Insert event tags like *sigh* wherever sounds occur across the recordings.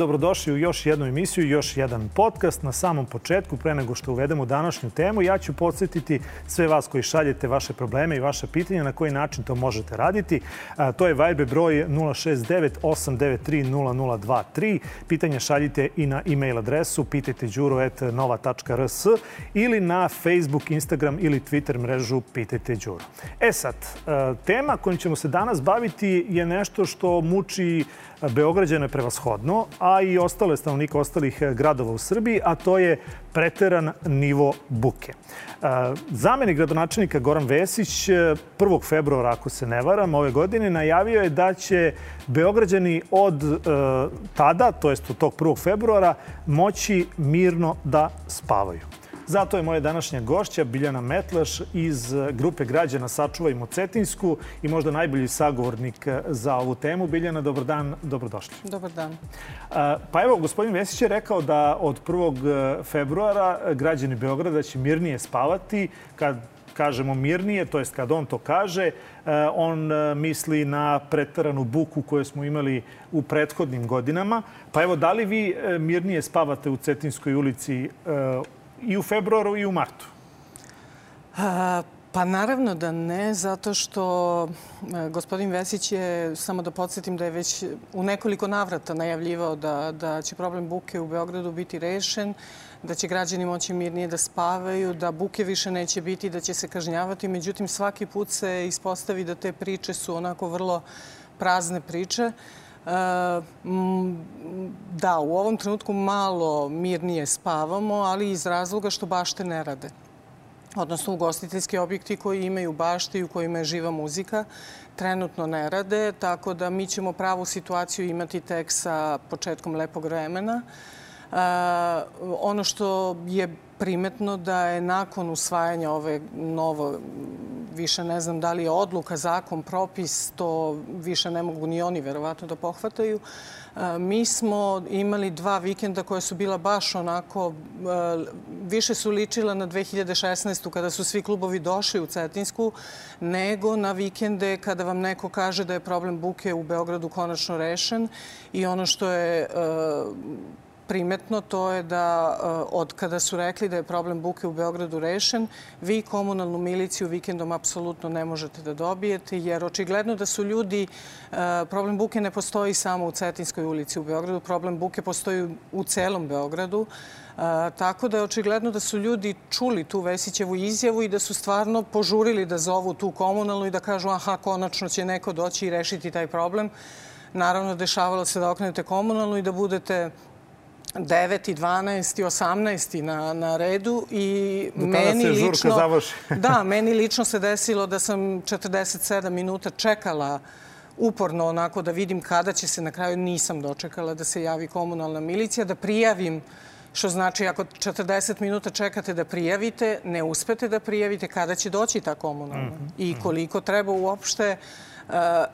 Dobrodošli u još jednu emisiju, još jedan podcast. Na samom početku, pre nego što uvedemo današnju temu, ja ću podsjetiti sve vas koji šaljete vaše probleme i vaše pitanja na koji način to možete raditi. To je Viber broj 069 893 0023. Pitanja šaljite i na e-mail adresu pitajteđuro.nova.rs ili na Facebook, Instagram ili Twitter mrežu Pitajte Đuro. E sad, tema kojom ćemo se danas baviti je nešto što muči Beograđane prevashodno, a i ostale stanovnike ostalih gradova u Srbiji, a to je preteran nivo buke. Zamenik gradonačelnika Goran Vesić 1. februara, ako se ne varam, ove godine najavio je da će Beograđani od tada, to jest od tog 1. februara, moći mirno da spavaju. Zato je moja današnja gošća Biljana Metlaš iz grupe građana Sačuvajmo Cetinsku i možda najbolji sagovornik za ovu temu. Biljana, dobar dan, dobrodošli. Dobar dan. Pa evo, gospodin Vesić je rekao da od 1. februara građani Beograda će mirnije spavati kad kažemo mirnije, to jest kad on to kaže, on misli na pretaranu buku koju smo imali u prethodnim godinama. Pa evo, da li vi mirnije spavate u Cetinskoj ulici i u februaru i u martu? A, pa naravno da ne, zato što gospodin Vesić je, samo da podsjetim da je već u nekoliko navrata najavljivao da, da će problem buke u Beogradu biti rešen, da će građani moći mirnije da spavaju, da buke više neće biti, da će se kažnjavati. Međutim, svaki put se ispostavi da te priče su onako vrlo prazne priče. Da, u ovom trenutku malo mirnije spavamo, ali iz razloga što bašte ne rade. Odnosno, ugostiteljski objekti koji imaju bašte i u kojima je živa muzika trenutno ne rade, tako da mi ćemo pravu situaciju imati tek sa početkom lepog vremena. Ono što je primetno da je nakon usvajanja ove novo, više ne znam da li je odluka, zakon, propis, to više ne mogu ni oni verovatno da pohvataju. Mi smo imali dva vikenda koja su bila baš onako, više su ličila na 2016. kada su svi klubovi došli u Cetinsku, nego na vikende kada vam neko kaže da je problem buke u Beogradu konačno rešen i ono što je primetno, to je da eh, od kada su rekli da je problem buke u Beogradu rešen, vi komunalnu miliciju vikendom apsolutno ne možete da dobijete, jer očigledno da su ljudi, eh, problem buke ne postoji samo u Cetinskoj ulici u Beogradu, problem buke postoji u celom Beogradu. Eh, tako da je očigledno da su ljudi čuli tu Vesićevu izjavu i da su stvarno požurili da zovu tu komunalnu i da kažu aha, konačno će neko doći i rešiti taj problem. Naravno, dešavalo se da okrenete komunalnu i da budete 9. 12. 18. na, na redu i Do meni se lično... završi. *laughs* da, meni lično se desilo da sam 47 minuta čekala uporno onako da vidim kada će se na kraju nisam dočekala da se javi komunalna milicija, da prijavim što znači ako 40 minuta čekate da prijavite, ne uspete da prijavite kada će doći ta komunalna mm -hmm. i koliko treba uopšte uh,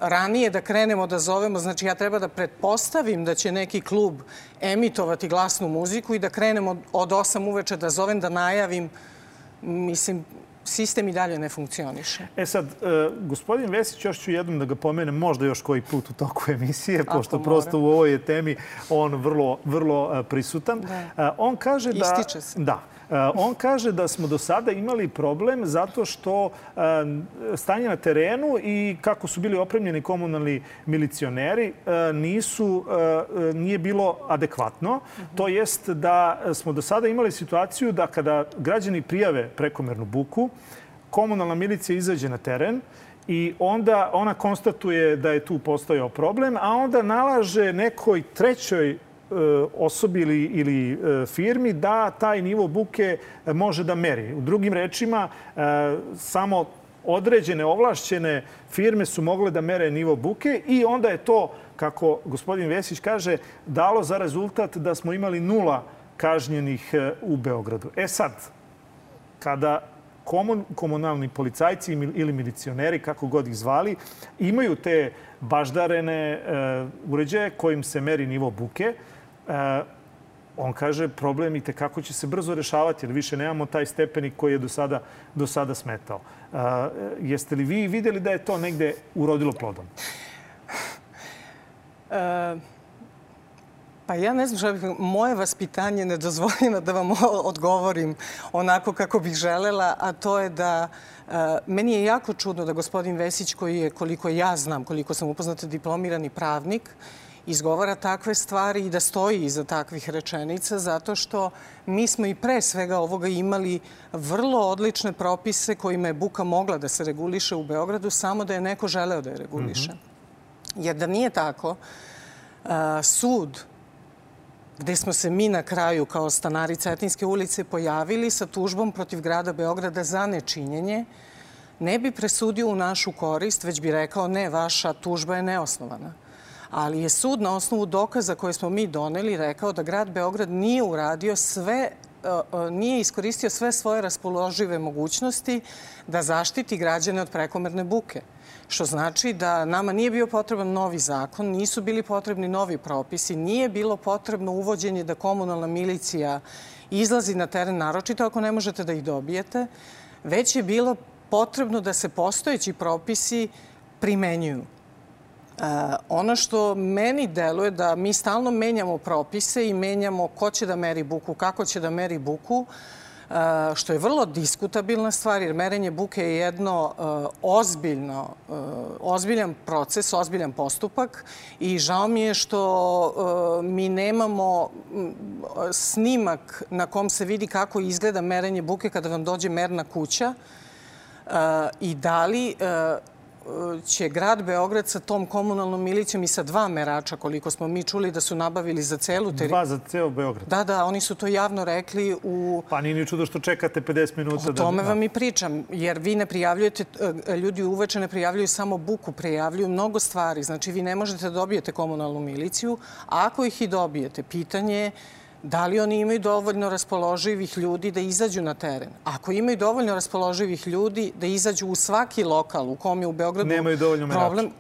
ranije da krenemo da zovemo, znači ja treba da pretpostavim da će neki klub emitovati glasnu muziku i da krenemo od 8 uveče da zovem, da najavim, mislim, sistem i dalje ne funkcioniše. E sad, e, gospodin Vesić, još ću jednom da ga pomenem, možda još koji put u toku *laughs* emisije, Ako pošto mora. prosto u ovoj temi on vrlo, vrlo e, prisutan. Da. E, on kaže da... Ističe se. Da. Eh, on kaže da smo do sada imali problem zato što eh, stanje na terenu i kako su bili opremljeni komunalni milicioneri eh, nisu, nije bilo adekvatno. To jest da smo do sada imali situaciju da kada građani prijave prekomernu buku, komunalna milicija izađe na teren i onda ona konstatuje da je tu postojao problem, a onda nalaže nekoj trećoj osobi ili, ili e, firmi da taj nivo buke može da meri. U drugim rečima, e, samo određene ovlašćene firme su mogle da mere nivo buke i onda je to, kako gospodin Vesić kaže, dalo za rezultat da smo imali nula kažnjenih u Beogradu. E sad, kada komun, komunalni policajci ili milicioneri, kako god ih zvali, imaju te baždarene uređaje kojim se meri nivo buke, E, on kaže problem i tekako će se brzo rešavati jer više nemamo taj stepenik koji je do sada, do sada smetao. E, jeste li vi videli da je to negde urodilo plodom? Pa ja ne znam, što moje vaspitanje ne dozvoljeno da vam odgovorim onako kako bih želela, a to je da uh, meni je jako čudno da gospodin Vesić, koji je, koliko ja znam, koliko sam upoznata, diplomirani pravnik, izgovara takve stvari i da stoji iza takvih rečenica, zato što mi smo i pre svega ovoga imali vrlo odlične propise kojima je buka mogla da se reguliše u Beogradu, samo da je neko želeo da je reguliše. Mm -hmm. Jer da nije tako, sud gde smo se mi na kraju kao stanari Cetinske ulice pojavili sa tužbom protiv grada Beograda za nečinjenje, ne bi presudio u našu korist, već bi rekao ne, vaša tužba je neosnovana. Ali je sud na osnovu dokaza koje smo mi doneli rekao da grad Beograd nije uradio sve e, e, nije iskoristio sve svoje raspoložive mogućnosti da zaštiti građane od prekomerne buke što znači da nama nije bio potreban novi zakon, nisu bili potrebni novi propisi, nije bilo potrebno uvođenje da komunalna milicija izlazi na teren, naročito ako ne možete da ih dobijete, već je bilo potrebno da se postojeći propisi primenjuju. E, ono što meni deluje da mi stalno menjamo propise i menjamo ko će da meri buku, kako će da meri buku, što je vrlo diskutabilna stvar, jer merenje buke je jedno ozbiljno, ozbiljan proces, ozbiljan postupak i žao mi je što mi nemamo snimak na kom se vidi kako izgleda merenje buke kada vam dođe merna kuća i da li će grad Beograd sa tom komunalnom milicijom i sa dva merača, koliko smo mi čuli da su nabavili za celu teritoriju. Dva za ceo Beograd? Da, da, oni su to javno rekli u... Pa nije ni čudo što čekate 50 minuta. O tome da... vam i pričam, jer vi ne prijavljujete, e, ljudi uveče ne prijavljuju samo buku, prijavljuju mnogo stvari. Znači, vi ne možete da dobijete komunalnu miliciju, a ako ih i dobijete, pitanje je da li oni imaju dovoljno raspoloživih ljudi da izađu na teren. Ako imaju dovoljno raspoloživih ljudi da izađu u svaki lokal u kom je u Beogradu Nemaju dovoljno problem.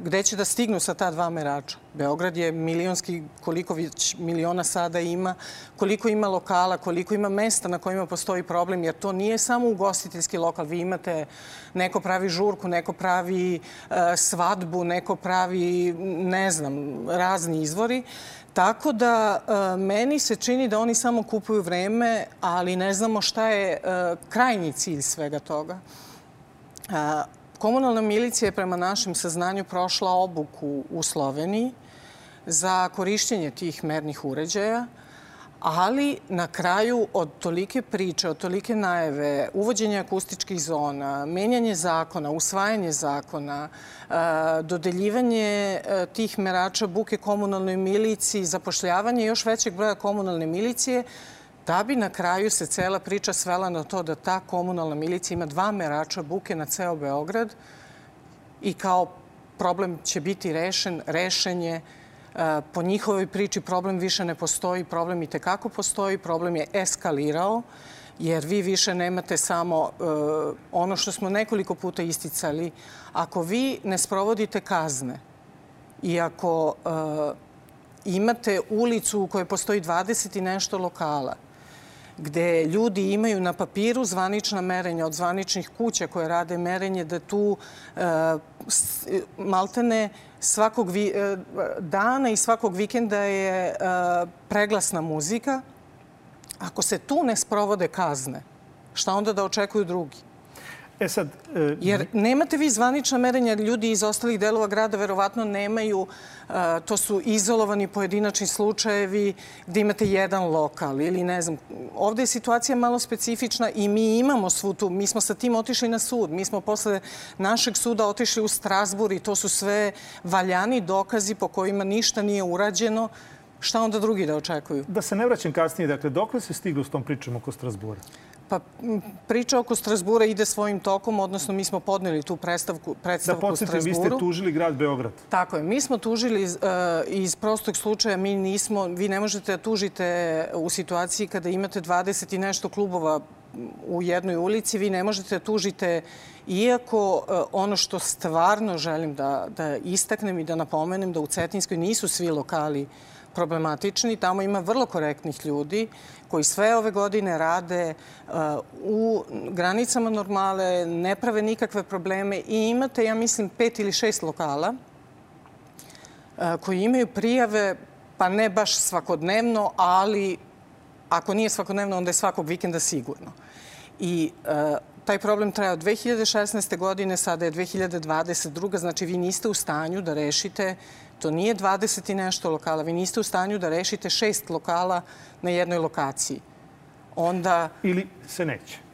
Gde će da stignu sa ta dva merača? Beograd je milionski, koliko već miliona sada ima, koliko ima lokala, koliko ima mesta na kojima postoji problem, jer to nije samo ugostiteljski lokal. Vi imate, neko pravi žurku, neko pravi uh, svadbu, neko pravi, ne znam, razni izvori. Tako da e, meni se čini da oni samo kupuju vreme, ali ne znamo šta je e, krajnji cilj svega toga. Komunalna milicija je prema našem saznanju prošla obuku u Sloveniji za korišćenje tih mernih uređaja ali na kraju od tolike priče, od tolike najave, uvođenje akustičkih zona, menjanje zakona, usvajanje zakona, e, dodeljivanje e, tih merača buke komunalnoj miliciji, zapošljavanje još većeg broja komunalne milicije, da bi na kraju se cela priča svela na to da ta komunalna milicija ima dva merača buke na ceo Beograd i kao problem će biti rešen, rešen je Po njihovoj priči problem više ne postoji, problem i tekako postoji, problem je eskalirao jer vi više nemate samo uh, ono što smo nekoliko puta isticali. Ako vi ne sprovodite kazne i ako uh, imate ulicu u kojoj postoji 20 i nešto lokala, gde ljudi imaju na papiru zvanična merenja od zvaničnih kuća koje rade merenje, da tu uh, maltene svakog e, dana i svakog vikenda je e, preglasna muzika. Ako se tu ne sprovode kazne, šta onda da očekuju drugi? E sad... E, Jer nemate vi zvanična merenja, ljudi iz ostalih delova grada verovatno nemaju, e, to su izolovani pojedinačni slučajevi gde imate jedan lokal ili ne znam. Ovde je situacija malo specifična i mi imamo svu tu, mi smo sa tim otišli na sud. Mi smo posle našeg suda otišli u Strasbur i to su sve valjani dokazi po kojima ništa nije urađeno. Šta onda drugi da očekuju? Da se ne vraćam kasnije, dakle, dok se stiglo s tom pričom oko Strasbura? Pa priča oko Strasbura ide svojim tokom, odnosno mi smo podneli tu predstavku, predstavku da podsjetim, vi ste tužili grad Beograd. Tako je. Mi smo tužili uh, iz prostog slučaja, mi nismo, vi ne možete da tužite u situaciji kada imate 20 i nešto klubova u jednoj ulici, vi ne možete da tužite Iako uh, ono što stvarno želim da, da istaknem i da napomenem da u Cetinskoj nisu svi lokali problematični. Tamo ima vrlo korektnih ljudi koji sve ove godine rade uh, u granicama normale, ne prave nikakve probleme i imate, ja mislim, pet ili šest lokala uh, koji imaju prijave Pa ne baš svakodnevno, ali ako nije svakodnevno, onda je svakog vikenda sigurno. I e, taj problem traje od 2016. godine, sada je 2022. Znači, vi niste u stanju da rešite, to nije 20 i nešto lokala, vi niste u stanju da rešite šest lokala na jednoj lokaciji. Onda... Ili se neće.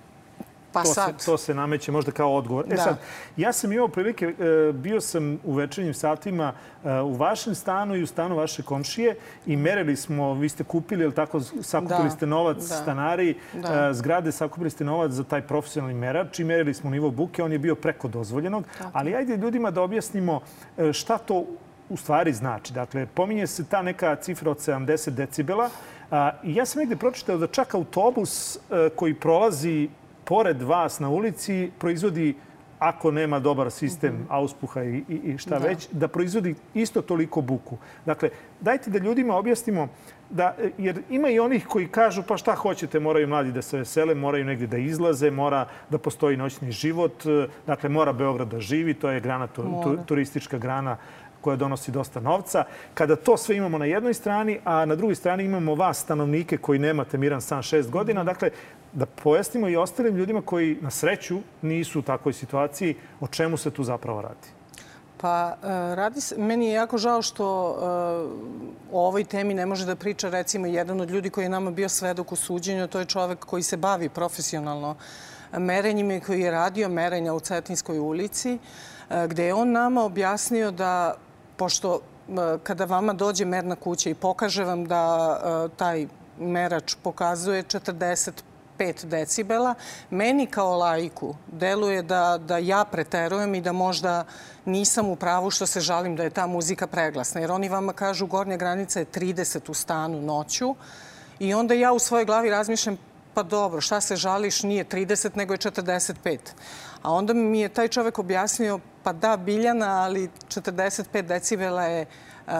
Pa to sad. Se, to se nameće možda kao odgovor. E da. sad, ja sam imao prilike, e, bio sam u večernjim satima e, u vašem stanu i u stanu vaše komšije i merili smo, vi ste kupili, ili tako, sakupili da. ste novac da. stanari, da. E, zgrade, sakupili ste novac za taj profesionalni merač i merili smo nivo buke, on je bio preko dozvoljenog. Tako. Ali ajde ljudima da objasnimo šta to u stvari znači. Dakle, pominje se ta neka cifra od 70 decibela. I ja sam negde pročitao da čak autobus koji prolazi pored vas na ulici proizvodi ako nema dobar sistem mm -hmm. auspuha i, i, i šta da. već, da proizvodi isto toliko buku. Dakle, dajte da ljudima objasnimo da, jer ima i onih koji kažu pa šta hoćete, moraju mladi da se vesele, moraju negde da izlaze, mora da postoji noćni život, dakle mora Beograd da živi, to je grana, tu, tu, turistička grana koja donosi dosta novca. Kada to sve imamo na jednoj strani, a na drugoj strani imamo vas, stanovnike koji nemate miran stan šest godina, dakle, da pojasnimo i ostalim ljudima koji na sreću nisu u takvoj situaciji o čemu se tu zapravo radi. Pa, e, radi se, meni je jako žao što uh, o ovoj temi ne može da priča recimo jedan od ljudi koji je nama bio svedok u suđenju, to je čovek koji se bavi profesionalno merenjima i koji je radio merenja u Cetinskoj ulici, uh, gde je on nama objasnio da, pošto kada vama dođe merna kuća i pokaže vam da taj merač pokazuje 45 5 decibela, meni kao lajku deluje da, da ja preterujem i da možda nisam u pravu što se žalim da je ta muzika preglasna. Jer oni vama kažu gornja granica je 30 u stanu noću i onda ja u svojoj glavi razmišljam pa dobro, šta se žališ, nije 30, nego je 45. A onda mi je taj čovek objasnio, pa da, Biljana, ali 45 decibela je uh,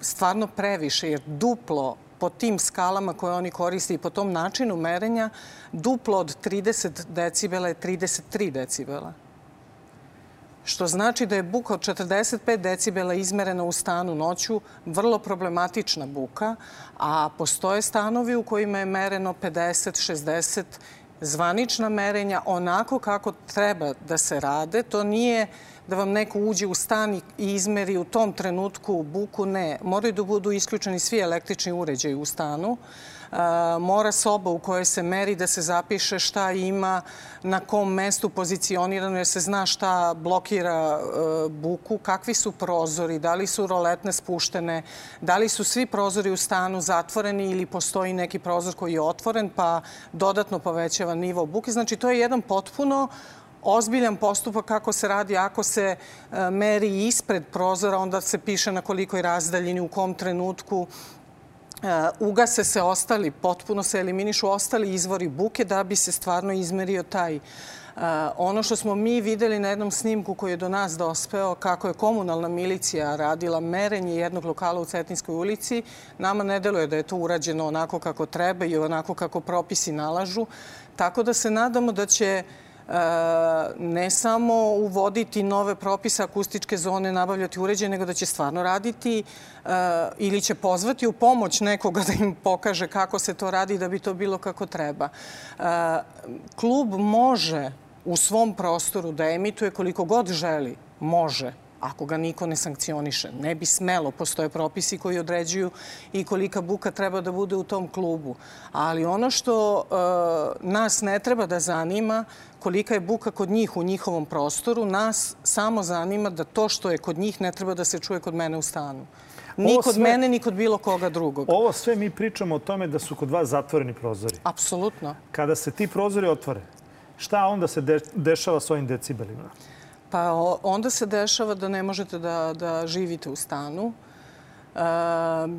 stvarno previše, jer duplo po tim skalama koje oni koriste i po tom načinu merenja, duplo od 30 decibela je 33 decibela. Što znači da je buka od 45 decibela izmerena u stanu noću vrlo problematična buka, a postoje stanovi u kojima je mereno 50, 60 zvanična merenja onako kako treba da se rade. To nije da vam neko uđe u stan i izmeri u tom trenutku buku. Ne, moraju da budu isključeni svi električni uređaji u stanu. E, mora soba u kojoj se meri da se zapiše šta ima, na kom mestu pozicionirano, jer se zna šta blokira e, buku, kakvi su prozori, da li su roletne spuštene, da li su svi prozori u stanu zatvoreni ili postoji neki prozor koji je otvoren pa dodatno povećava nivo buke. Znači, to je jedan potpuno ozbiljan postupak kako se radi ako se e, meri ispred prozora, onda se piše na kolikoj razdaljini, u kom trenutku ugase se ostali, potpuno se eliminišu ostali izvori buke da bi se stvarno izmerio taj Uh, ono što smo mi videli na jednom snimku koji je do nas dospeo, kako je komunalna milicija radila merenje jednog lokala u Cetinskoj ulici, nama ne deluje da je to urađeno onako kako treba i onako kako propisi nalažu. Tako da se nadamo da će uh, ne samo uvoditi nove propise akustičke zone, nabavljati uređaje, nego da će stvarno raditi e, ili će pozvati u pomoć nekoga da im pokaže kako se to radi da bi to bilo kako treba. E, klub može u svom prostoru da emituje koliko god želi, može, ako ga niko ne sankcioniše. Ne bi smelo, postoje propisi koji određuju i kolika buka treba da bude u tom klubu. Ali ono što e, nas ne treba da zanima, kolika je buka kod njih u njihovom prostoru, nas samo zanima da to što je kod njih ne treba da se čuje kod mene u stanu. Ni kod sve, mene, ni kod bilo koga drugog. Ovo sve mi pričamo o tome da su kod vas zatvoreni prozori. Apsolutno. Kada se ti prozori otvore, šta onda se de, dešava s ovim decibelima? Pa onda se dešava da ne možete da, da živite u stanu. Uh,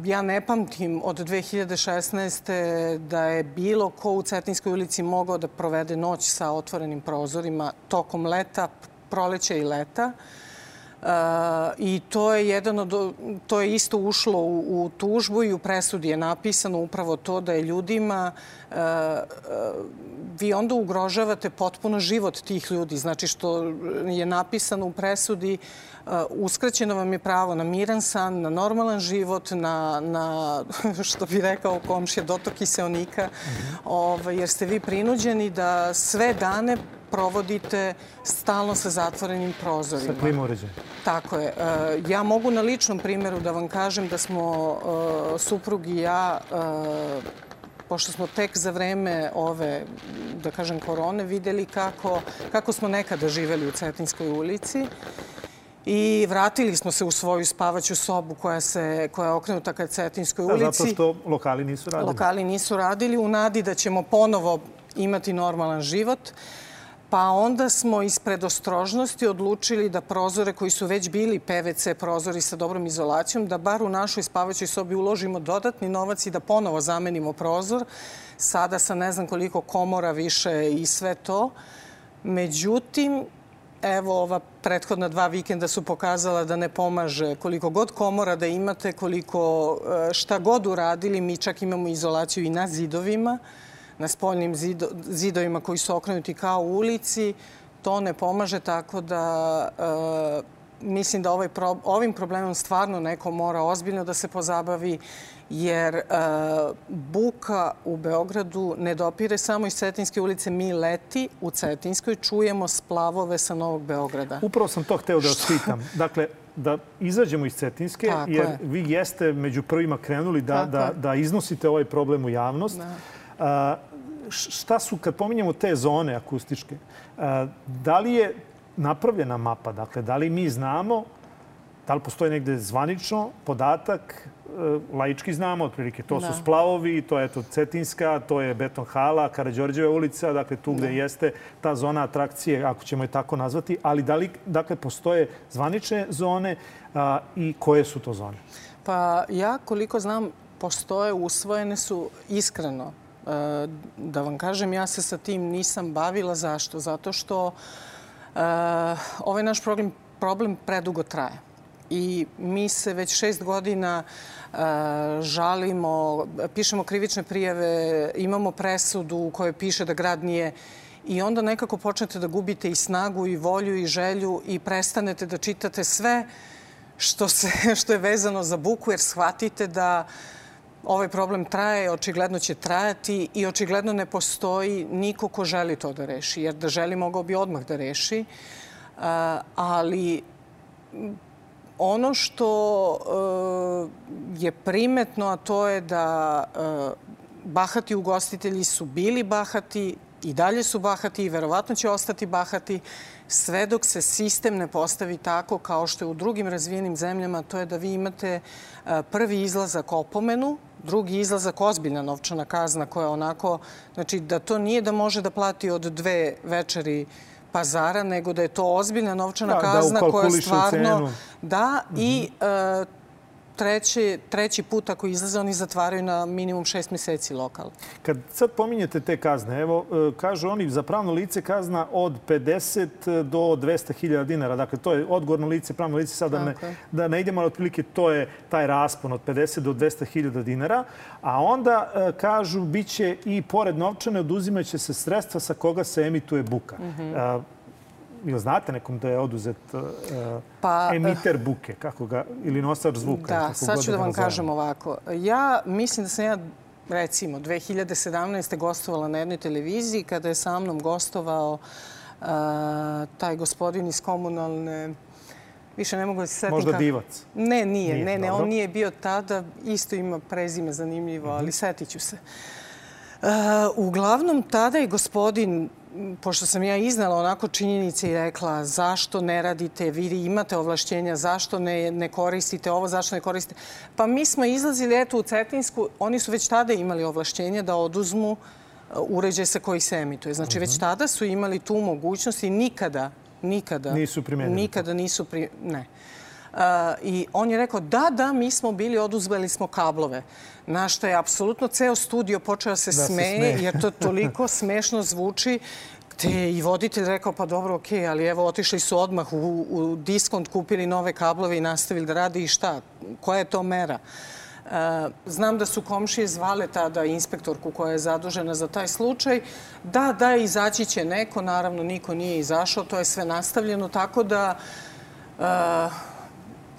ja ne pamtim od 2016. da je bilo ko u Cetinskoj ulici mogao da provede noć sa otvorenim prozorima tokom leta, proleća i leta. I to je jedan od, to je isto ušlo u, u tužbu i u presudi je napisano upravo to da je ljudima uh, vi onda ugrožavate potpuno život tih ljudi. Znači što je napisano u presudi uh, uskraćeno vam je pravo na miran san, na normalan život, na, na *laughs* što bi rekao komšija, dotok kiseonika, ovaj, jer ste vi prinuđeni da sve dane provodite stalno sa zatvorenim prozorima. Sa klima uređajem. Tako je. E, ja mogu na ličnom primjeru da vam kažem da smo e, suprug i ja e, pošto smo tek za vreme ove, da kažem, korone videli kako, kako smo nekada živeli u Cetinskoj ulici i vratili smo se u svoju spavaću sobu koja, se, koja je okrenuta ka Cetinskoj ulici. Da, zato što lokali nisu radili. Lokali nisu radili u nadi da ćemo ponovo imati normalan život. Pa onda smo iz predostrožnosti odlučili da prozore koji su već bili PVC prozori sa dobrom izolacijom, da bar u našoj spavaćoj sobi uložimo dodatni novac i da ponovo zamenimo prozor. Sada sa ne znam koliko komora više i sve to. Međutim, evo ova prethodna dva vikenda su pokazala da ne pomaže koliko god komora da imate, koliko e, šta god uradili, mi čak imamo izolaciju i na zidovima na spoljnim zido, zidovima koji su okrenuti kao u ulici, to ne pomaže, tako da e, mislim da ovaj pro, ovim problemom stvarno neko mora ozbiljno da se pozabavi, jer e, buka u Beogradu ne dopire samo iz Cetinske ulice. Mi leti u Cetinskoj, čujemo splavove sa Novog Beograda. Upravo sam to hteo da vas pitam. Dakle, da izađemo iz Cetinske, Tako jer je. vi jeste među prvima krenuli da, da, da iznosite ovaj problem u javnost. Da šta su, kad pominjemo te zone akustičke, da li je napravljena mapa? Dakle, da li mi znamo, da li postoji negde zvanično podatak, e, laički znamo, otprilike, to da. su splavovi, to je to Cetinska, to je Beton hala, Karadžorđeva ulica, dakle tu gde da. jeste ta zona atrakcije, ako ćemo je tako nazvati, ali da li, dakle, postoje zvanične zone a, i koje su to zone? Pa ja, koliko znam, postoje, usvojene su iskreno da vam kažem, ja se sa tim nisam bavila. Zašto? Zato što uh, ovaj naš problem, problem predugo traje. I mi se već šest godina uh, žalimo, pišemo krivične prijave, imamo presudu u kojoj piše da grad nije i onda nekako počnete da gubite i snagu i volju i želju i prestanete da čitate sve što, se, *laughs* što je vezano za buku jer shvatite da uh, ovaj problem traje, očigledno će trajati i očigledno ne postoji niko ko želi to da reši. Jer da želi, mogao bi odmah da reši. Ali ono što e, je primetno, a to je da e, bahati ugostitelji su bili bahati, i dalje su bahati i verovatno će ostati bahati sve dok se sistem ne postavi tako kao što je u drugim razvijenim zemljama, to je da vi imate e, prvi izlazak opomenu, drugi izlazak ozbiljna novčana kazna koja onako, znači da to nije da može da plati od dve večeri pazara, nego da je to ozbiljna novčana da, da kazna da koja stvarno... Da, i uh, treći, treći put ako izlaze, oni zatvaraju na minimum šest meseci lokal. Kad sad pominjete te kazne, evo, e, kažu oni za pravno lice kazna od 50 do 200.000 dinara. Dakle, to je odgovorno lice, pravno lice, sad da ne, da ne idemo, ali otprilike to je taj raspon od 50 do 200.000 dinara. A onda e, kažu, bit će i pored novčane oduzimaće se sredstva sa koga se emituje buka. Mm -hmm. Ili znate nekom da je oduzet uh, pa, emiter buke, kako ga, ili nosač zvuka? Da, sad ću da, da vam kažem ovako. Ja mislim da sam ja recimo 2017. gostovala na jednoj televiziji kada je sa mnom gostovao uh, taj gospodin iz komunalne Više ne mogu da se setim. Možda divac? Ne, nije. nije ne, ne, dobro. on nije bio tada. Isto ima prezime zanimljivo, ali mm -hmm. setit ću se. Uh, uglavnom, tada je gospodin pošto sam ja iznala onako činjenice i rekla zašto ne radite, vi imate ovlašćenja, zašto ne, ne koristite ovo, zašto ne koristite. Pa mi smo izlazili eto u Cetinsku, oni su već tada imali ovlašćenja da oduzmu uh, uređaj sa koji se emituje. Znači, uh -huh. već mhm. tada su imali tu mogućnost i nikada, nikada... Nisu primenili. Nikada nisu pri... Ne. I on je rekao, da, da, mi smo bili, oduzeli smo kablove. Na što je apsolutno ceo studio počeo da se, da smeje, se smeje, jer to toliko smešno zvuči te i voditelj rekao pa dobro, ok, ali evo otišli su odmah u, u diskont, kupili nove kablove i nastavili da radi i šta? Koja je to mera? E, znam da su komšije zvale tada inspektorku koja je zadužena za taj slučaj. Da, da, izaći će neko, naravno niko nije izašao, to je sve nastavljeno, tako da e,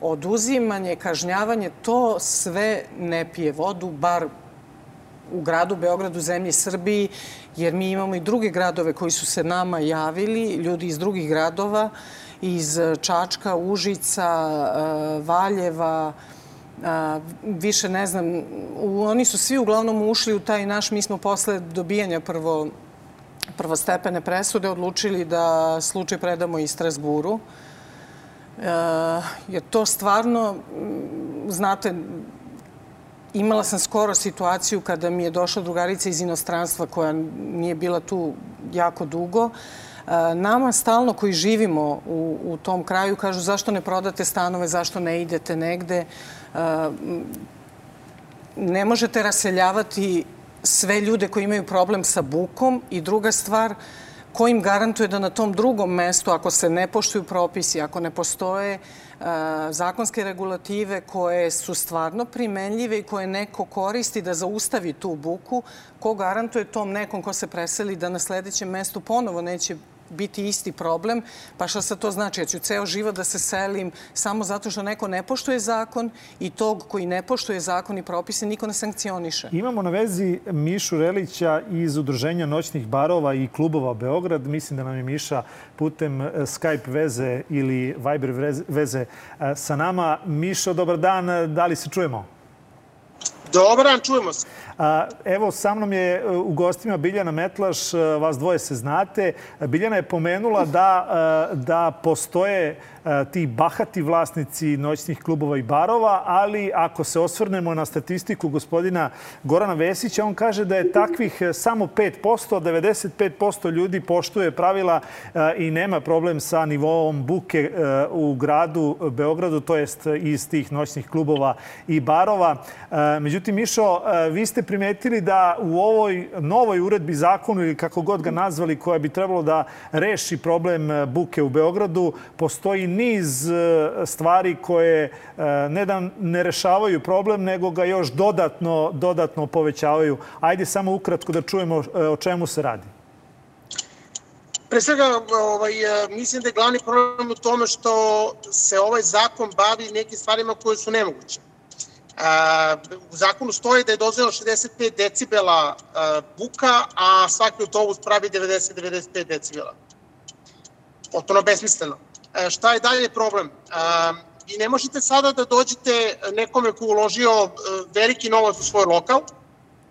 oduzimanje, kažnjavanje, to sve ne pije vodu, bar u gradu Beogradu, zemlji Srbiji, jer mi imamo i druge gradove koji su se nama javili, ljudi iz drugih gradova, iz Čačka, Užica, e, Valjeva, a, više ne znam, oni su svi uglavnom ušli u taj naš, mi smo posle dobijanja prvo prvostepene presude odlučili da slučaj predamo i Strasburu. E, jer to stvarno, znate, imala sam skoro situaciju kada mi je došla drugarica iz inostranstva koja nije bila tu jako dugo. E, nama stalno koji živimo u, u tom kraju kažu zašto ne prodate stanove, zašto ne idete negde ne možete raseljavati sve ljude koji imaju problem sa bukom i druga stvar, ko im garantuje da na tom drugom mestu, ako se ne poštuju propisi, ako ne postoje zakonske regulative koje su stvarno primenljive i koje neko koristi da zaustavi tu buku, ko garantuje tom nekom ko se preseli da na sledećem mestu ponovo neće biti isti problem. Pa šta sad to znači? Ja ću ceo život da se selim samo zato što neko ne poštuje zakon i tog koji ne poštuje zakon i propise niko ne sankcioniše. Imamo na vezi Mišu Relića iz Udruženja noćnih barova i klubova Beograd. Mislim da nam je Miša putem e, Skype veze ili Viber veze e, sa nama. Mišo, dobar dan. Da li se čujemo? Dobar dan, čujemo se. Evo, sa mnom je e, u gostima Biljana Metlaš, e, vas dvoje se znate. Biljana je pomenula da, e, da postoje ti bahati vlasnici noćnih klubova i barova, ali ako se osvrnemo na statistiku gospodina Gorana Vesića, on kaže da je takvih samo 5%, 95% ljudi poštuje pravila i nema problem sa nivoom buke u gradu Beogradu, to jest iz tih noćnih klubova i barova. Međutim, Mišo, vi ste primetili da u ovoj novoj uredbi zakonu ili kako god ga nazvali koja bi trebalo da reši problem e, buke u Beogradu, postoji niz e, stvari koje e, ne da ne rešavaju problem, nego ga još dodatno, dodatno povećavaju. Ajde samo ukratko da čujemo o čemu se radi. Pre svega, ovaj, mislim da je glavni problem u tome što se ovaj zakon bavi nekim stvarima koje su nemoguće. U zakonu stoji da je dozvoljeno 65 decibela buka, a svaki autobus pravi 90-95 decibela. Potpuno besmisleno. Šta je dalje problem? Vi ne možete sada da dođete nekome ko uložio veliki novac u svoj lokal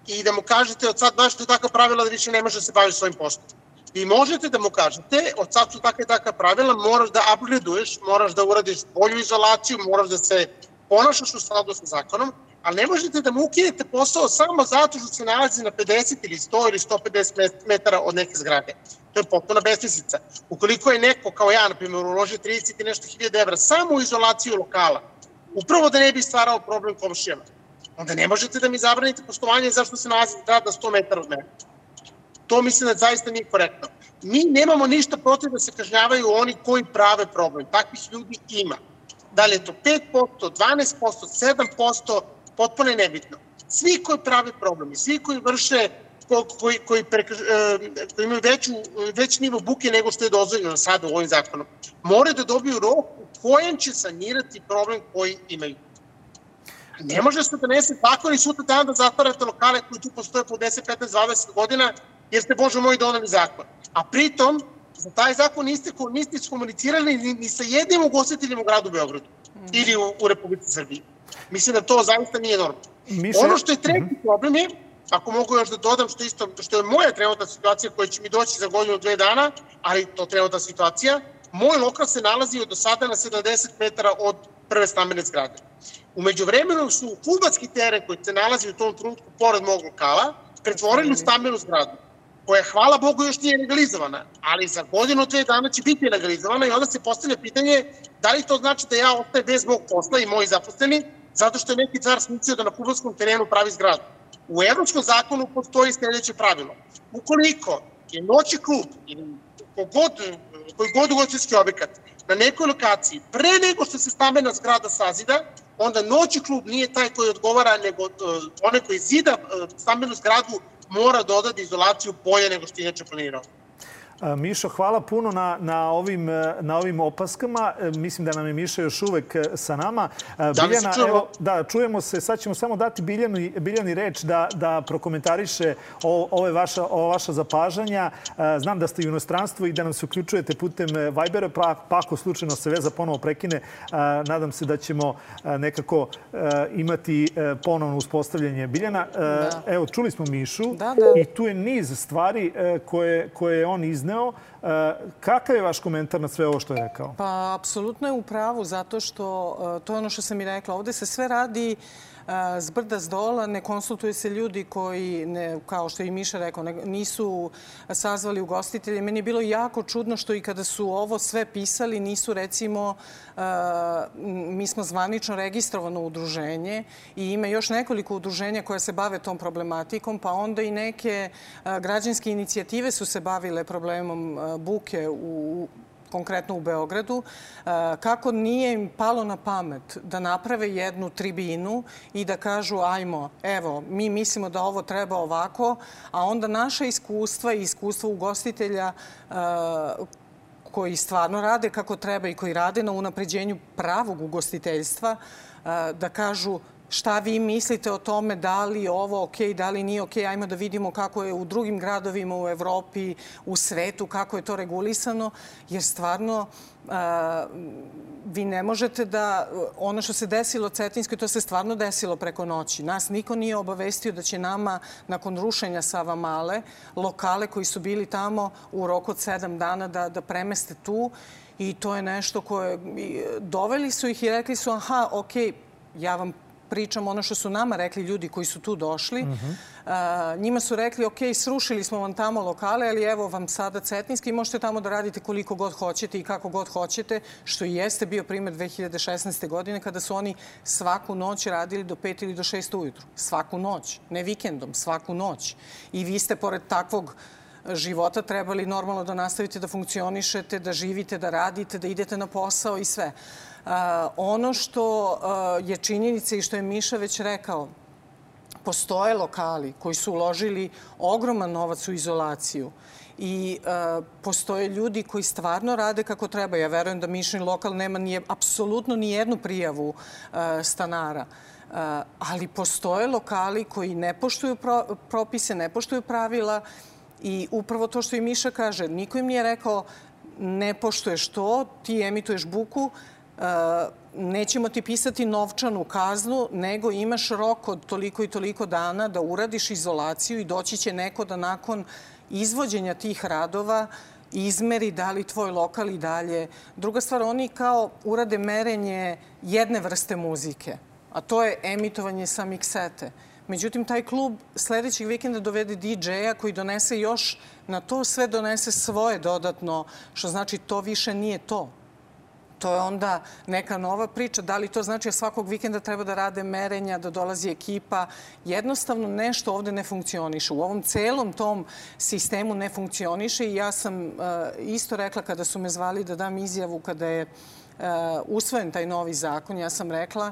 i da mu kažete od sad baš je takva pravila da više ne može da se baviti svojim poslom. Vi možete da mu kažete, od sad su takve takva pravila, moraš da upgradeuješ, moraš da uradiš bolju izolaciju, moraš da se ponašaš u skladu sa zakonom, ali ne možete da mu ukinete posao samo zato što se nalazi na 50 ili 100 ili 150 metara od neke zgrade. To je potpuno besmislica. Ukoliko je neko, kao ja, na primjer, uložio 30 i nešto hiljada evra samo u izolaciju lokala, upravo da ne bi stvarao problem komšijama, onda ne možete da mi zabranite postovanje zašto se nalazi zgrada na 100 metara od mene. To mislim da zaista nije korektno. Mi nemamo ništa protiv da se kažnjavaju oni koji prave problem. Takvih ljudi ima. Da li je to 5%, 12%, 7%, potpuno je nebitno. Svi koji prave problemi, svi koji vrše koji, koji, preka, e, koji imaju veću, veći nivo buke nego što je dozvoljeno sada u ovim zakonom, moraju da dobiju rok u kojem će sanirati problem koji imaju. Ne može se donese zakon i sutra dan da zatvarate lokale koji tu postoje po 10, 15, 20 godina, jer ste, Bože moj, donali zakon. A pritom, za taj zakon niste, niste komunicirali ni, ni sa jednim ugostiteljem u gradu Beogradu mm. ili u, u Republici Srbiji. Mislim da to zaista nije normalno. Miše... Ono što je treći mm -hmm. problem je, ako mogu još da dodam što, isto, što je moja trenutna situacija koja će mi doći za godinu, dve dana, ali to trenutna situacija, moj lokal se nalazi od do sada na 70 metara od prve stambene zgrade. Umeđu vremenu su futbalski teren koji se nalazi u tom trenutku pored mog lokala pretvorili u stambenu zgradu koja, hvala Bogu, još nije legalizovana, ali za godinu, dve dana će biti legalizovana i onda se postavlja pitanje da li to znači da ja ostaje bez mog posla i moji zaposleni, zato što je neki car smislio da na kubanskom terenu pravi zgradu. U evropskom zakonu postoji sledeće pravilo. Ukoliko je noći klub ili kogod, koji god ugostiteljski objekat na nekoj lokaciji, pre nego što se stambena zgrada sazida, onda noći klub nije taj koji odgovara, nego uh, onaj koji zida uh, stambenu zgradu mora dodati izolaciju bolje nego što je inače planirao. Mišo, hvala puno na, na, ovim, e, na ovim opaskama. E, mislim da nam je Miša još uvek e, sa nama. Da Biljana, se evo, da, čujemo se. Sad ćemo samo dati Biljani, Biljani reč da, da prokomentariše o, ove vaša, o vaša zapažanja. Znam da ste u inostranstvu i da nam se uključujete putem Vibera, pa, pa ako slučajno se veza ponovo prekine, nadam se da ćemo nekako imati ponovno uspostavljanje Biljana. Da. Evo, čuli smo Mišu da, da. i tu je niz stvari koje, koje on iznao izneo. E, kakav je vaš komentar na sve ovo što je rekao? Pa, apsolutno je u pravu, zato što, e, to je ono što sam i rekla, ovde se sve radi zbrda s dola, ne konsultuje se ljudi koji, ne, kao što je i Miša rekao, ne, nisu sazvali ugostitelje. Meni je bilo jako čudno što i kada su ovo sve pisali, nisu recimo, mi smo zvanično registrovano udruženje i ima još nekoliko udruženja koja se bave tom problematikom, pa onda i neke građanske inicijative su se bavile problemom buke u konkretno u Beogradu, e, kako nije im palo na pamet da naprave jednu tribinu i da kažu ajmo, evo, mi mislimo da ovo treba ovako, a onda naša iskustva i iskustva ugostitelja e, koji stvarno rade kako treba i koji rade na unapređenju pravog ugostiteljstva, e, da kažu šta vi mislite o tome, da li ovo ok, da li nije ok, ajmo da vidimo kako je u drugim gradovima u Evropi, u svetu, kako je to regulisano, jer stvarno vi ne možete da, ono što se desilo Cetinskoj, to se stvarno desilo preko noći. Nas niko nije obavestio da će nama, nakon rušenja Sava Male, lokale koji su bili tamo u roku od sedam dana da, da premeste tu i to je nešto koje... Doveli su ih i rekli su, aha, ok, ja vam pričam ono što su nama rekli ljudi koji su tu došli. Uh -huh. uh, njima su rekli, ok, srušili smo vam tamo lokale, ali evo vam sada Cetinski i možete tamo da radite koliko god hoćete i kako god hoćete, što i jeste bio primer 2016. godine kada su oni svaku noć radili do 5 ili do 6 ujutru. Svaku noć, ne vikendom, svaku noć. I vi ste pored takvog života trebali normalno da nastavite da funkcionišete, da živite, da radite, da idete na posao i sve. Ono što je činjenica i što je Miša već rekao, postoje lokali koji su uložili ogroman novac u izolaciju i e, postoje ljudi koji stvarno rade kako treba. Ja verujem da Mišin lokal nema nije, apsolutno ni jednu prijavu e, stanara. E, ali postoje lokali koji ne poštuju pro, propise, ne poštuju pravila i upravo to što i Miša kaže, niko im nije rekao ne poštuješ to, ti emituješ buku, nećemo ti pisati novčanu kaznu, nego imaš rok od toliko i toliko dana da uradiš izolaciju i doći će neko da nakon izvođenja tih radova izmeri da li tvoj lokal i dalje. Druga stvar, oni kao urade merenje jedne vrste muzike, a to je emitovanje sa miksete. Međutim, taj klub sledećeg vikenda dovede DJ-a koji donese još, na to sve donese svoje dodatno, što znači to više nije to to je onda neka nova priča. Da li to znači da svakog vikenda treba da rade merenja, da dolazi ekipa? Jednostavno nešto ovde ne funkcioniše. U ovom celom tom sistemu ne funkcioniše i ja sam uh, isto rekla kada su me zvali da dam izjavu kada je uh, usvojen taj novi zakon, ja sam rekla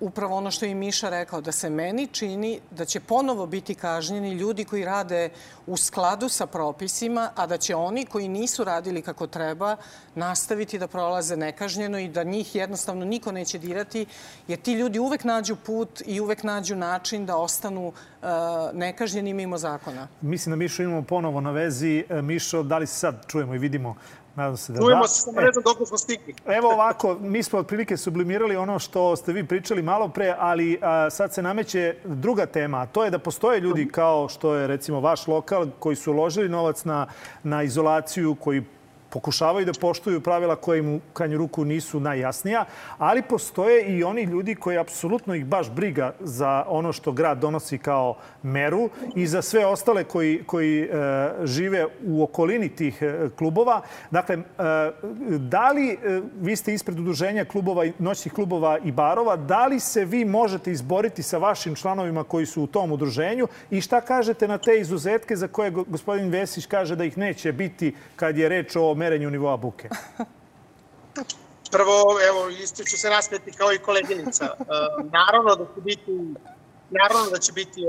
upravo ono što je Miša rekao, da se meni čini da će ponovo biti kažnjeni ljudi koji rade u skladu sa propisima, a da će oni koji nisu radili kako treba nastaviti da prolaze nekažnjeno i da njih jednostavno niko neće dirati, jer ti ljudi uvek nađu put i uvek nađu način da ostanu uh, nekažnjeni mimo zakona. Mislim da Mišo imamo ponovo na vezi. E, Mišo, da li se sad čujemo i vidimo Nadam se da Čujemo da. se, samo ne znam dok smo stigli. Evo ovako, mi smo otprilike sublimirali ono što ste vi pričali malo pre, ali a, sad se nameće druga tema, a to je da postoje ljudi kao što je recimo vaš lokal koji su uložili novac na, na izolaciju, koji pokušavaju da poštuju pravila koje im u kanju ruku nisu najjasnija, ali postoje i oni ljudi koji apsolutno ih baš briga za ono što grad donosi kao meru i za sve ostale koji, koji e, žive u okolini tih e, klubova. Dakle, e, da li, e, vi ste ispred udruženja klubova, noćnih klubova i barova, da li se vi možete izboriti sa vašim članovima koji su u tom udruženju i šta kažete na te izuzetke za koje gospodin Vesić kaže da ih neće biti kad je reč o merenju nivoa buke? Prvo, evo, isto ću se nasmeti kao i koleginica. E, naravno da će biti Naravno da će biti e,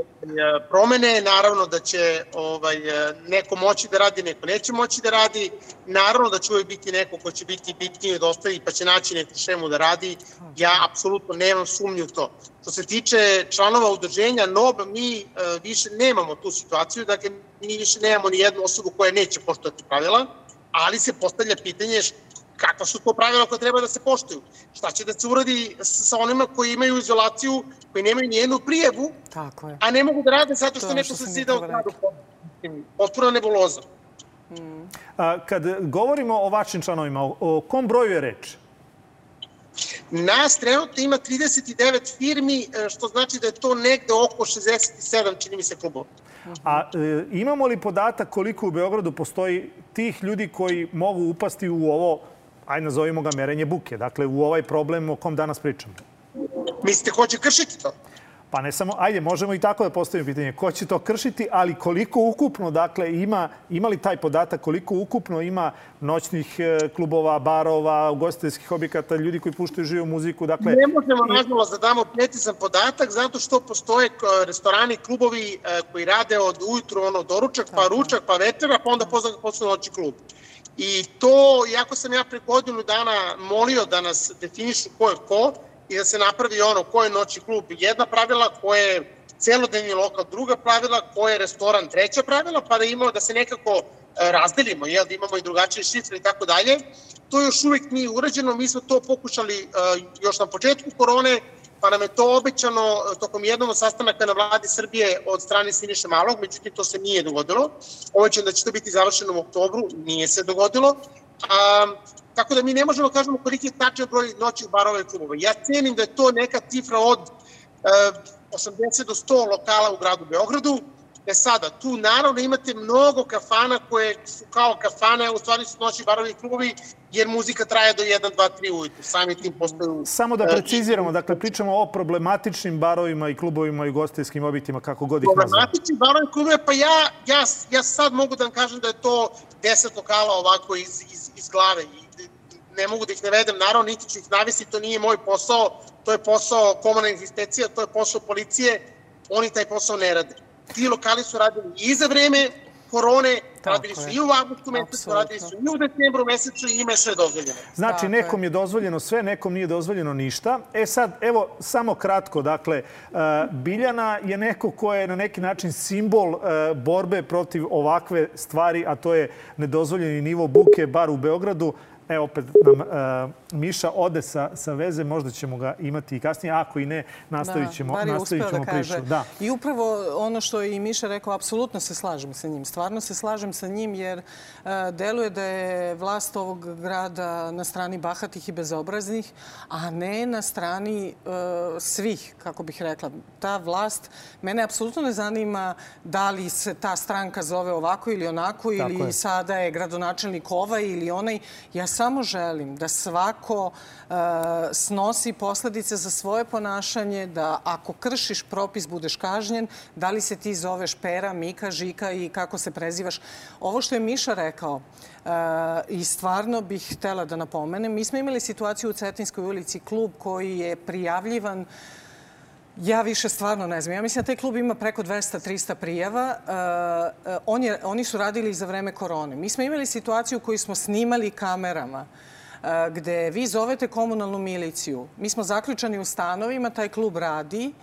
promene, naravno da će ovaj, e, neko moći da radi, neko neće moći da radi, naravno da će uvijek biti neko ko će biti bitniji od ostalih pa će naći neku šemu da radi. Ja apsolutno nemam sumnju u to. Što se tiče članova udruženja NOB, mi više nemamo tu situaciju, dakle mi više nemamo ni jednu osobu koja neće poštovati pravila ali se postavlja pitanje kakva su to pravila koja treba da se poštuju. Šta će da se uradi sa onima koji imaju izolaciju, koji nemaju nijednu prijevu, Tako je. a ne mogu da rade zato što, to neko se sida u gradu. Potpuno nebuloza. Mm. A, kad govorimo o vašim članovima, o, o kom broju je reč? Nas trenutno ima 39 firmi, e, što znači da je to negde oko 67, čini mi se, klubova. A e, imamo li podatak koliko u Beogradu postoji tih ljudi koji mogu upasti u ovo, ajde nazovimo ga merenje buke, dakle u ovaj problem o kom danas pričamo? Mislite ko će kršiti to? Pa ne samo, ajde, možemo i tako da postavimo pitanje. Ko će to kršiti, ali koliko ukupno, dakle, ima, ima li taj podatak, koliko ukupno ima noćnih e, klubova, barova, ugostiteljskih objekata, ljudi koji puštaju živu muziku, dakle... Ne možemo, nažalost, da damo precizan podatak, zato što postoje restorani, klubovi e, koji rade od ujutru, ono, doručak, pa ručak, pa večera, pa onda posle noći klub. I to, iako sam ja pre godinu dana molio da nas definišu ko je ko, i da se napravi ono ko je noći klub jedna pravila, ko je celodnevni lokal druga pravila, ko je restoran treća pravila, pa da imamo da se nekako e, razdelimo, jel, da imamo i drugačije šifre i tako dalje. To još uvek nije urađeno, mi smo to pokušali uh, još na početku korone, pa nam je to obećano e, tokom jednog sastanaka na vladi Srbije od strane Siniše Malog, međutim to se nije dogodilo. Obećano da će to biti završeno u oktobru, nije se dogodilo. Tako da mi ne možemo da kažemo koliki je tačan broj noći u barove klubova. Ja cenim da je to neka cifra od e, 80 do 100 lokala u gradu Beogradu. E sada, tu naravno imate mnogo kafana koje su kao kafane, u stvari su noći barovi klubovi, jer muzika traje do 1, 2, 3 ujutru. Sami tim postaju... Samo da e, preciziramo, dakle, pričamo o problematičnim barovima i klubovima i gostijskim objektima, kako god ih nazvamo. Problematični barovi i klubove, pa ja, ja, ja sad mogu da vam kažem da je to 10 lokala ovako iz, iz, iz glave ne mogu da ih navedem, naravno niti ću ih navesti, to nije moj posao, to je posao komunalnih inspekcija, to je posao policije, oni taj posao ne rade. Ti lokali su radili i za vreme korone, Tako radili su je. i u avgustu mesecu, radili su i u decembru mesecu i njima je sve dozvoljeno. Znači, Tako nekom je dozvoljeno sve, nekom nije dozvoljeno ništa. E sad, evo, samo kratko, dakle, uh, Biljana je neko ko je na neki način simbol uh, borbe protiv ovakve stvari, a to je nedozvoljeni nivo buke, bar u Beogradu. Evo, opet nam uh, Miša ode sa, sa veze, možda ćemo ga imati i kasnije. Ako i ne, nastavit ćemo, da, nastavit ćemo da priču. Da. I upravo ono što je i Miša rekao, apsolutno se slažem sa njim. Stvarno se slažem sa njim jer uh, deluje da je vlast ovog grada na strani bahatih i bezobraznih, a ne na strani uh, svih, kako bih rekla. Ta vlast, mene apsolutno ne zanima da li se ta stranka zove ovako ili onako, Tako ili je. sada je gradonačelnik ovaj ili onaj. Ja samo želim da svako uh, snosi posledice za svoje ponašanje, da ako kršiš propis budeš kažnjen, da li se ti zoveš Pera, Mika, Žika i kako se prezivaš. Ovo što je Miša rekao, uh, i stvarno bih htela da napomenem, mi smo imali situaciju u Cetinskoj ulici, klub koji je prijavljivan Ja više stvarno ne znam. Ja mislim da taj klub ima preko 200-300 prijava. Uh, on je, oni su radili za vreme korone. Mi smo imali situaciju koju smo snimali kamerama gde vi zovete komunalnu miliciju. Mi smo zaključani u stanovima, taj klub radi,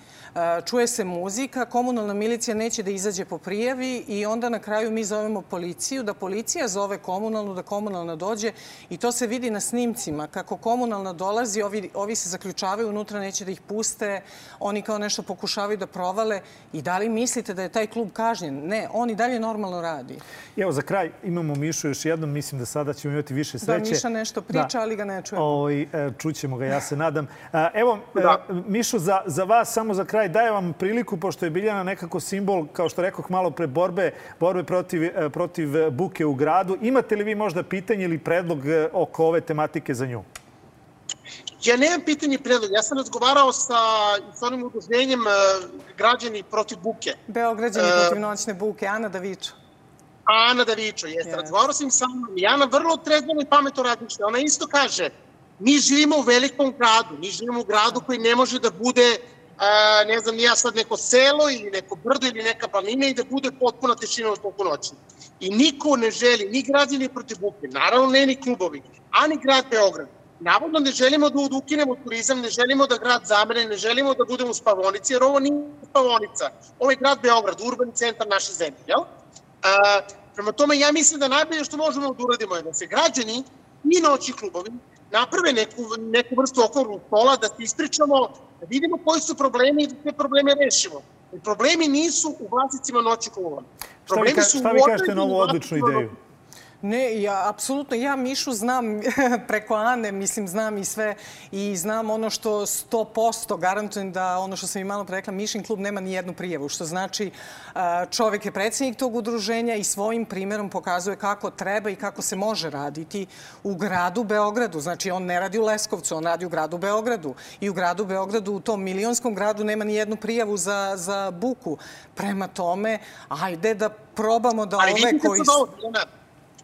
čuje se muzika, komunalna milicija neće da izađe po prijavi i onda na kraju mi zovemo policiju, da policija zove komunalnu, da komunalna dođe i to se vidi na snimcima. Kako komunalna dolazi, ovi, ovi se zaključavaju unutra, neće da ih puste, oni kao nešto pokušavaju da provale. I da li mislite da je taj klub kažnjen? Ne, on i dalje normalno radi. Evo, za kraj imamo Mišu još jednom. Mislim da sada ćemo imati više sreće. Da, Miša nešto priča, da. ali ga ne čujemo. Ovaj, e, čućemo ga, ja se nadam. Evo, e, da. Mišo, za, za vas, samo za kraj, daje vam priliku, pošto je Biljana nekako simbol, kao što rekoh malo pre, borbe, borbe protiv, e, protiv buke u gradu. Imate li vi možda pitanje ili predlog oko ove tematike za nju? Ja nemam pitanje predlog. Ja sam razgovarao sa, sa onim udruženjem građani protiv buke. Beograđani uh, protiv noćne buke. Ana Davičo. Ana Davičo, jeste. Yes. Razgovarao sam sa mnom. I Ana vrlo trezveno i pametno razmišlja. Ona isto kaže, mi živimo u velikom gradu. Mi živimo u gradu koji ne može da bude a, ne znam, ja sad neko selo ili neko brdo ili neka planina i da bude potpuna tešina u toku noći. I niko ne želi, ni građani protiv buke, naravno ne ni klubovi, a ni grad Beograd. Navodno ne želimo da ukinemo turizam, ne želimo da grad zamene, ne želimo da budemo u spavonici, jer ovo nije spavonica. Ovo je grad Beograd, urbani centar naše zemlje, jel? A, prema tome, ja mislim da najbolje što možemo da uradimo je da se građani i noći klubovi naprave neku, neku vrstu okruglog stola, da se ispričamo, da vidimo koji su problemi i da te probleme rešimo. Problemi nisu u vlasnicima noći klubova. Problemi šta vi, ka, šta vi kažete na ovu odličnu ideju? Ne, ja, apsolutno, ja Mišu znam *laughs* preko Ane, mislim, znam i sve i znam ono što 100% garantujem da ono što sam i malo pre Mišin klub nema ni jednu prijavu, što znači čovek je predsednik tog udruženja i svojim primerom pokazuje kako treba i kako se može raditi u gradu Beogradu. Znači, on ne radi u Leskovcu, on radi u gradu Beogradu. I u gradu Beogradu, u tom milionskom gradu, nema ni jednu prijavu za, za buku. Prema tome, ajde da probamo da ove koji... Su...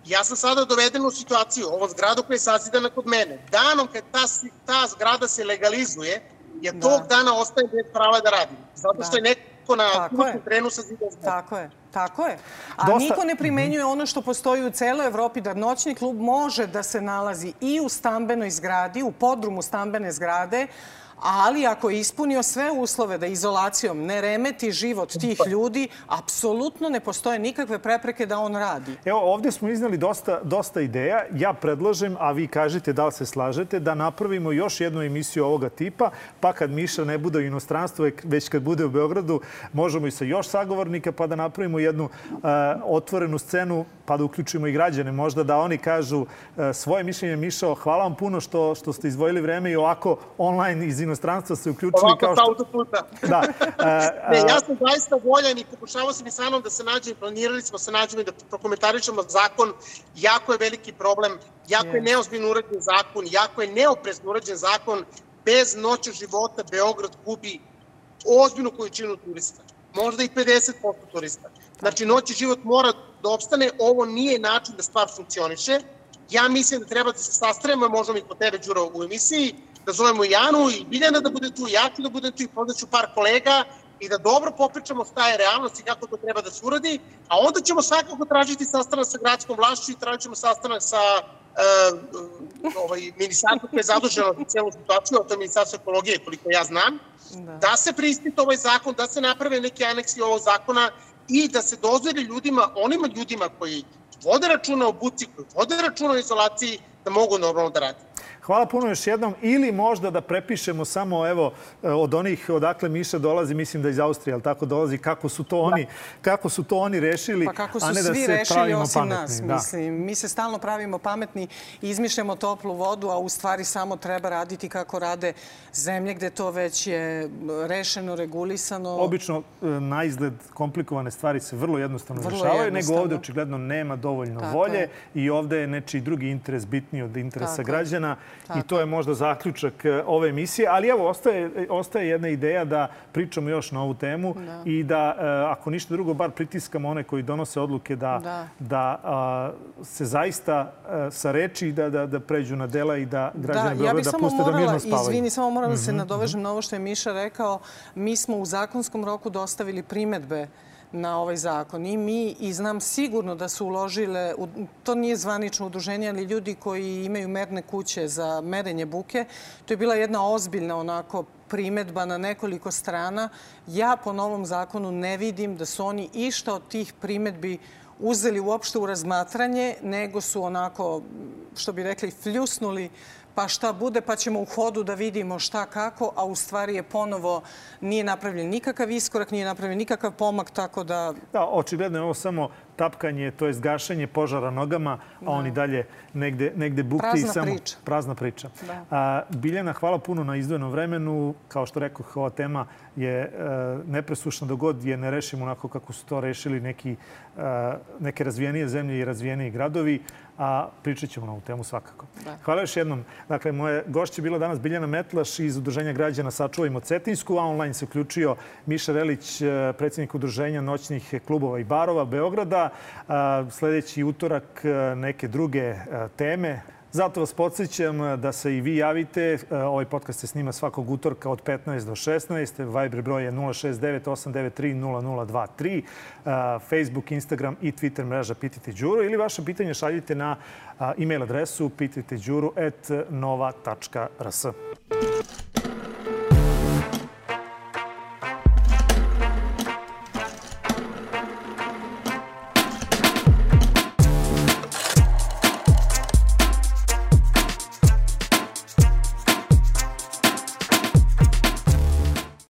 Ja sam sada doveden u situaciju, ovo zgrada koja je sazidana kod mene. Danom kad ta, ta zgrada se legalizuje, je da. tog dana ostaje bez prava da radim. Zato da. što je neko na trenu sazida zgrada. Tako je. Tako je. A Dosta... niko ne primenjuje ono što postoji u celoj Evropi, da noćni klub može da se nalazi i u stambenoj zgradi, u podrumu stambene zgrade, ali ako je ispunio sve uslove da izolacijom ne remeti život tih ljudi, apsolutno ne postoje nikakve prepreke da on radi. Evo, ovde smo iznali dosta, dosta ideja. Ja predlažem, a vi kažete da li se slažete, da napravimo još jednu emisiju ovoga tipa, pa kad Miša ne bude u inostranstvu, već kad bude u Beogradu, možemo i sa još sagovornika, pa da napravimo jednu uh, otvorenu scenu, pa da uključimo i građane. Možda da oni kažu uh, svoje mišljenje. Mišao, hvala vam puno što, što ste izvojili vreme i ovako online iz inostranstva se uključili Ovako kao što... autoputa. Da. Uh, *laughs* ne, ja sam zaista voljan i pokušavao sam i sa mnom da se nađem, planirali smo se nađemo i da prokomentarišemo zakon. Jako je veliki problem, jako je neozbiljno urađen zakon, jako je neoprezno urađen zakon. Bez noću života Beograd gubi ozbiljnu količinu turista. Možda i 50% turista. Znači, noći život mora da opstane. Ovo nije način da stvar funkcioniše. Ja mislim da treba da se sastremo, možemo i po tebe, Đuro, u emisiji, da zovemo Janu i Biljana da bude tu, ja ću da budem tu i podaću par kolega i da dobro popričamo šta je realnost i kako to treba da se uradi, a onda ćemo svakako tražiti sastanak sa gradskom vlašću i tražit ćemo sastanak sa uh, ovaj, ministarstvo koje je zaduženo za celu situaciju, a to je ministarstvo ekologije, koliko ja znam, da, da se prispita ovaj zakon, da se naprave neki aneksi ovog zakona i da se dozvoli ljudima, onima ljudima koji vode računa o buci, koji vode računa o izolaciji, da mogu normalno da radi. Hvala puno još jednom. Ili možda da prepišemo samo evo od onih odakle Miša dolazi, mislim da iz Austrije, ali tako dolazi, kako su to oni, kako su to oni rešili, pa kako su a ne da svi se rešili pravimo osim pametni. nas. Da. Mislim, mi se stalno pravimo pametni, izmišljamo toplu vodu, a u stvari samo treba raditi kako rade zemlje gde to već je rešeno, regulisano. Obično e, na izgled komplikovane stvari se vrlo jednostavno vrlo rešavaju, jednostavno. nego ovde očigledno nema dovoljno tako volje je. i ovde je nečiji drugi interes bitniji od interesa tako građana. Tako. I to je možda zaključak e, ove emisije. Ali evo, ostaje, ostaje jedna ideja da pričamo još na ovu temu da. i da, e, ako ništa drugo, bar pritiskamo one koji donose odluke da, da. da a, se zaista a, e, sa reči da, da, da pređu na dela i da građane da, ja da puste morala, da mirno spavaju. Izvini, samo moram da se mhm, nadovežem mm -hmm. na ovo što je Miša rekao. Mi smo u zakonskom roku dostavili primetbe na ovaj zakon. I mi, i znam sigurno da su uložile, to nije zvanično udruženje, ali ljudi koji imaju merne kuće za merenje buke, to je bila jedna ozbiljna onako primetba na nekoliko strana. Ja po novom zakonu ne vidim da su oni išta od tih primetbi uzeli uopšte u razmatranje, nego su onako, što bi rekli, fljusnuli pa šta bude, pa ćemo u hodu da vidimo šta kako, a u stvari je ponovo nije napravljen nikakav iskorak, nije napravljen nikakav pomak, tako da... Da, očigledno je ovo samo tapkanje, to je zgašanje požara nogama, a oni da. dalje negde, negde bukti. Prazna samo, priča. Prazna priča. Da. A, Biljana, hvala puno na izdvojenom vremenu. Kao što rekao, ova tema je e, nepresušna dogod je ne rešimo onako kako su to rešili neki, e, neke razvijenije zemlje i razvijeniji gradovi a pričat ćemo na ovu temu svakako. Da. Hvala još jednom. Dakle, moje gošće je bila danas Biljana Metlaš iz Udruženja građana Sačuvajmo Cetinsku, a online se uključio Miša Velić, e, predsjednik Udruženja noćnih klubova i barova Beograda. Sledeći utorak e, neke druge e, teme. Zato vas podsjećam da se i vi javite. Ovaj podcast se snima svakog utorka od 15 do 16. Viber broj je 069 893 Facebook, Instagram i Twitter mreža Pitajte Đuru ili vaše pitanje šaljite na e-mail adresu pitajteđuru.nova.rs.